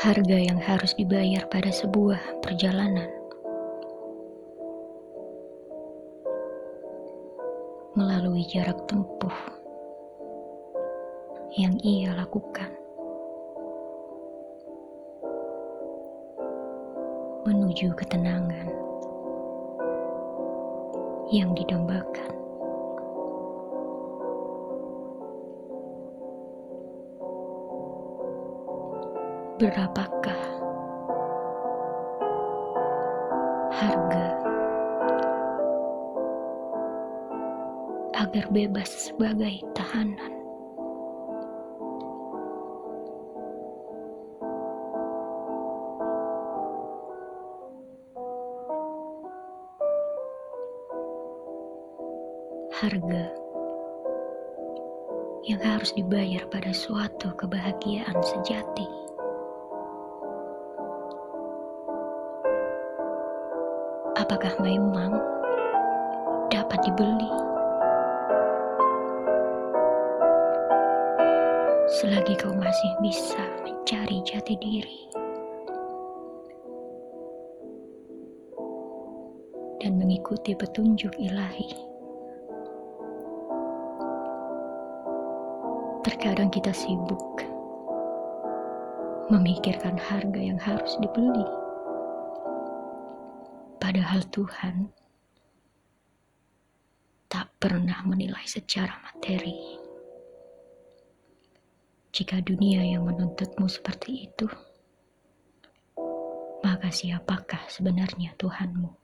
harga yang harus dibayar pada sebuah perjalanan. Melalui jarak tempuh yang ia lakukan. Menuju ketenangan yang didambakan. Berapakah harga agar bebas sebagai tahanan? Harga yang harus dibayar pada suatu kebahagiaan sejati. Apakah memang dapat dibeli? Selagi kau masih bisa mencari jati diri dan mengikuti petunjuk ilahi. Terkadang kita sibuk memikirkan harga yang harus dibeli Padahal Tuhan tak pernah menilai secara materi. Jika dunia yang menuntutmu seperti itu, maka siapakah sebenarnya Tuhanmu?